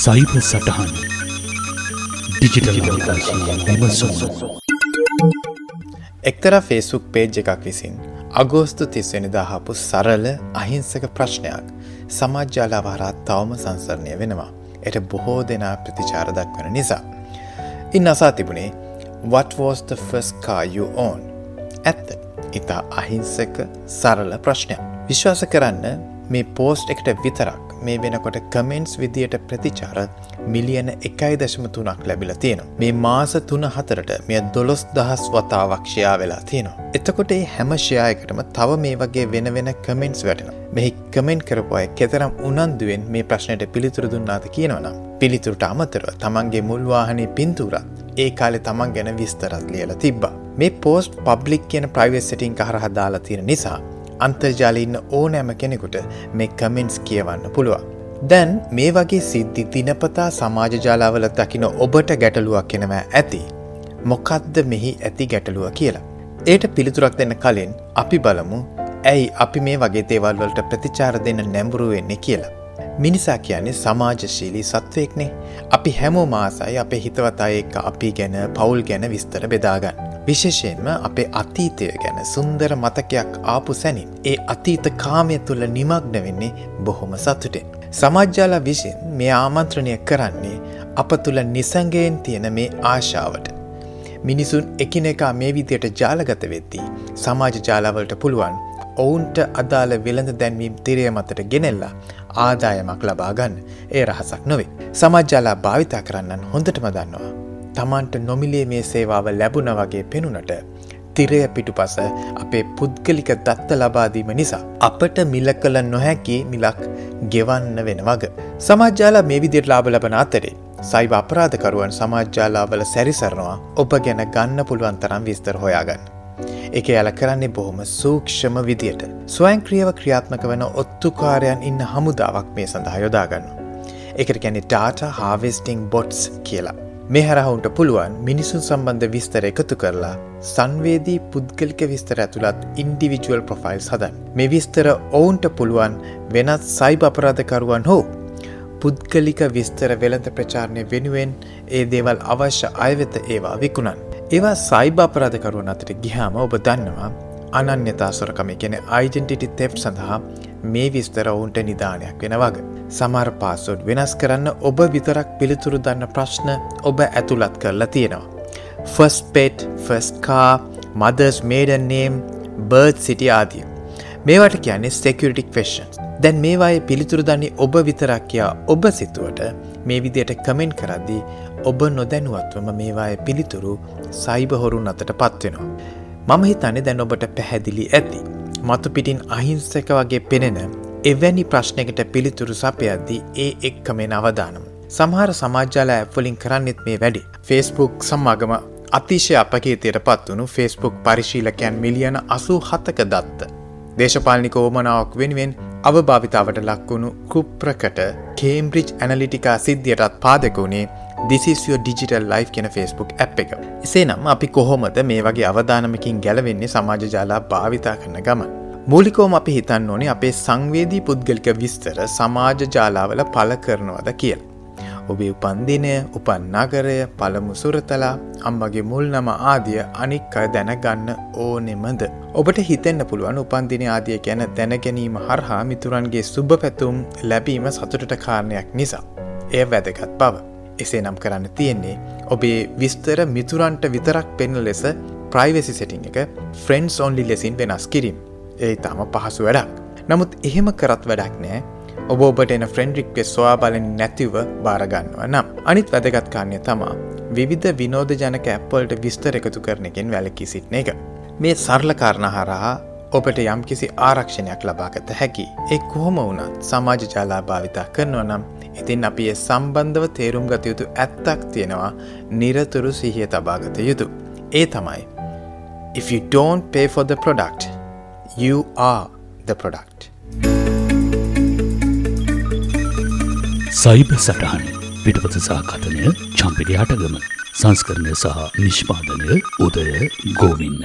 සයිප සටහන් digital විමසුම් එක්තර ෆේසුක් page එකක් විසින් අගෝස්තු තිස්වෙනි දහපු සරල අහිංසක ප්‍රශ්නයක් සමාජ්‍යාලාවාරත් තවම සංසරණය වෙනවා. එට බොහෝ දෙනා ප්‍රතිචාර දක්වන නිසා. ඉන් අසා තිබුණේ what was the first car you own? ඇත්ත ඉතා අහිංසක සරල ප්‍රශ්නයක්. විශ්වාස කරන්න මේ පෝස්ට් එකට විතරක් මේ වෙනකොට කමෙන්ට්ස් විදියට ප්‍රතිචාර මිලියන එකයි දශම තුනක් ලැබිල තියෙනවා. මේ මාස තුන හතරට මෙය දොළොස් දහස් වතාවක්ෂයා වෙලා තියෙනවා. එතකොට ඒ හැම ෂයායකටම තව මේ වගේ වෙන වෙන කමෙන්ට්ස් වැටෙන. මෙහි කමෙන්ට් කරපුය කෙතරම් උනන්දුවෙන් මේ ප්‍රශ්නයට පිළිතුරු දුන්නාද කියනවනම්. පිළිතුරට අමතරව තමන්ගේ මුල්වාහනේ පින්තුරත් ඒ කාලෙ තමන් ගැන විස්තරත් ලියල තිබ්බා. මේ පෝස්ට් පබ්ලික් කියන ප්‍රයිවස් සිටිං හරහ දාලා තියෙන නිසා අන්තර්ජාලඉන්න ඕනෑම කෙනෙකුට මේ කමෙන්ට්ස් කියවන්න පුළුවන්. දැන් මේ වගේ සිද්ධි දිනපතා සමාජජාලාවල දකින ඔබට ගැටලුවක් කෙනවෑ ඇති. මොකක්ද මෙහි ඇති ගැටලුව කියලා. ඒට පිළිතුරක් දෙන්න කලින් අපි බලමු ඇයි අපි මේ වගේ තේවල්වලට ප්‍රතිචාර දෙන්න නැඹුරු වෙන්නේ කියලා. මිනිසා කියන්නේ සමාජශීලී සත්වයෙක්නේ අපි හැමෝ මාසයි අපේ හිතවත එක්ක අපි ගැන පවුල් ගැන විස්තර බෙදාගන්න. විශේෂයෙන්ම අපේ අතීතය ගැන සුන්දර මතකයක් ආපු සැනින් ඒ අතීත කාමය තුළ නිමග්න වෙන්නේ බොහොම සතුටෙන්. සමාජ්‍යාලා විසින් මේ ආමන්ත්‍රණය කරන්නේ අප තුළ නිසංගයෙන් තියෙන මේ ආශාවට. මිනිසුන් එකිනෙකා මේ විදියට ජාලගත වෙද්දී සමාජ ජාලාවලට පුළුවන් ඔවුන්ට අදාළ වෙළඳ දැන්වීම් තිරය මතට ගෙනෙල්ලා ආදායමක් ලබා ගන්න ඒ රහසක් නොවේ. සමාජ්‍යාලා භාවිතා කරන්නන් හොඳටම දන්නවා. තමන්ට නොමිලේ මේ සේවාව ලැබුණ වගේ පෙනුනට තිරය පිටුපස අපේ පුද්ගලික දත්ත ලබාදීම නිසා. අපට මිල කළ නොහැකි මිලක් ගෙවන්න වෙන වග. සමාජ්‍යාලා මේ විදියට ලාබ ලබන අතරේ. සයිව අපරාධකරුවන් සමාජ්‍යාලාවල සැරිසරනවා ඔබ ගැන ගන්න පුළුවන් තරම් විස්තර හොයාගන්න. එක යල කරන්නේ බොහොම සූක්ෂම විදියට. ස්වයංක්‍රියව ක්‍රියාත්මක වන ඔත්තුකාරයන් ඉන්න හමුදාවක් මේ සඳහා යොදාගන්න. එකට ගැනෙ ඩාට හාවෙස්ටිං බොට්ස් කියලා. මේ හරහුන්ට පුළුවන් මිනිසුන් සම්බන්ධ විස්තර එකතු කරලා සංවේදී පුද්ගලික විස්තර ඇතුළත් ඉන්ඩිවිජුවල් ප්‍රොෆයිල් සදන්. මේ විස්තර ඔවුන්ට පුළුවන් වෙනත් සයිබ අපරාධකරුවන් හෝ පුද්ගලික විස්තර වෙළඳ ප්‍රචාරණය වෙනුවෙන් ඒ දේවල් අවශ්‍ය අයවෙත ඒවා විකුණන්. ඒවා සයිබ අපරාධකරුවන් අතට ගිහාම ඔබ දන්නවා අනන්‍යතා සොරකම ගැන අයිජෙන්ටිටි තෙප් සඳහා මේ විස්තර ඔවුන්ට නිධානයක් වෙන වග. සමර් පාසොඩ් වෙනස් කරන්න ඔබ විතරක් පිළිතුරු දන්න ප්‍රශ්න ඔබ ඇතුළත් කරලා තියෙනවා. First pet ෆස්කා mother's maiden name birth city ආදිය. මේවට කියන්නේ සෙකරිටික් ෆෙෂන්ස්. දැන් මේවායේ පිළිතුරු දන්නේ ඔබ විතරක් කියා ඔබ සිතුවට මේ විදියට කමෙන්ට් කරද්දී ඔබ නොදැනුවත්වම මේවාය පිළිතුරු සයිබහොරුන් අතට පත්වෙනවා. මම හිතන්නේ දැන් ඔබට පැහැදිලි ඇති. මතු පිටින් අහිංසක වගේ පෙනෙන එවැනි ප්‍රශ්නයකට පිළිතුරු සපයද්දී ඒ එක්කමෙන අවදානම. සමහර සමාජ්‍යාල ඇප්වලින් කරන්නෙත් මේ වැඩි. ෆේස්බුක් සම්මාගම අතිශය අපකේතයට පත් වුණු ෆේස්බුක් පරිශීලකයන් මිලියන අසූ හතක දත්ත. දේශපාලනික ඕමනාවක් වෙනුවෙන් අවභාවිතාවට ලක්වුණු කුප්‍රකට කේම්බ්‍රිජ් ඇනලිටිකා සිද්ධියටත් පාදකුණේ දිසිසිෝ ඩිජිටල් ලයි් කියෙන ෆස්බුක් ඇ් එක. එසේ නම් අපි කොහොමද මේ වගේ අවධානමකින් ගැලවෙන්නේ සමාජ ජාලා භාවිතා කරන ගමන්. මූලිකෝම අපි හිතන්න ඕනේ අපේ සංවේදී පුද්ගලික විස්තර සමාජ ජාලාවල පල කරනවද කියල්. ඔබේ උපන්දිනය උපන්නගරය පළමු සුරතලා අම්මගේ මුල් නම ආදිය අනික් අය දැනගන්න ඕනෙමද. ඔබට හිතෙන්න්න පුළුවන් උපන්දින ආදිය ගැන දැනගැනීම හරහා මිතුරන්ගේ සුභ පැතුම් ලැබීම සතුටට කාරණයක් නිසා. එය වැදගත් බව. එසේ නම් කරන්න තියෙන්නේ. ඔබේ විස්තර මිතුරන්ට විතරක් පෙන්න ලෙස ප්‍රයිවසි සෙටිං එක ෆ්‍රෙන්න්ස් ඔන්ලි ලෙසින් වෙනස් කිරීම. ඒ තාම පහසු වැඩක්. නමුත් එහෙම කරත් වැඩක් නෑ. ඔබ ඔබට එන ෆ්‍රෙන්ඩ්‍රික්ේ සොයා බලෙන් නැතිව බාරගන්නවා නම්. අනිත් වැදගත්කාන්නය තමා විවිධ විනෝද ජනක ඇප්පල්ට විස්තර එකතු කරනකින් වැලකි සිට්න එක. මේ සරලකාරණ හරහා ඔබට යම්කිසි ආරක්ෂණයක් ලබාගත හැකි ඒ කොහොම වුණත් සමාජ ජාලා භාවිතා කරනවා නම් ඉතින් අපි ඒ සම්බන්ධව තේරුම් ගත යුතු ඇත්තක් තියෙනවා නිරතුරු සිහිය තබාගත යුතු. ඒ තමයි. If you don't pay for the product, you are the product. සයිබ සටහන පිටපත සාකතනය චම්පිරි අටගම සංස්කරණය සහ නිෂ්පාදනය උදය ගෝවින්න.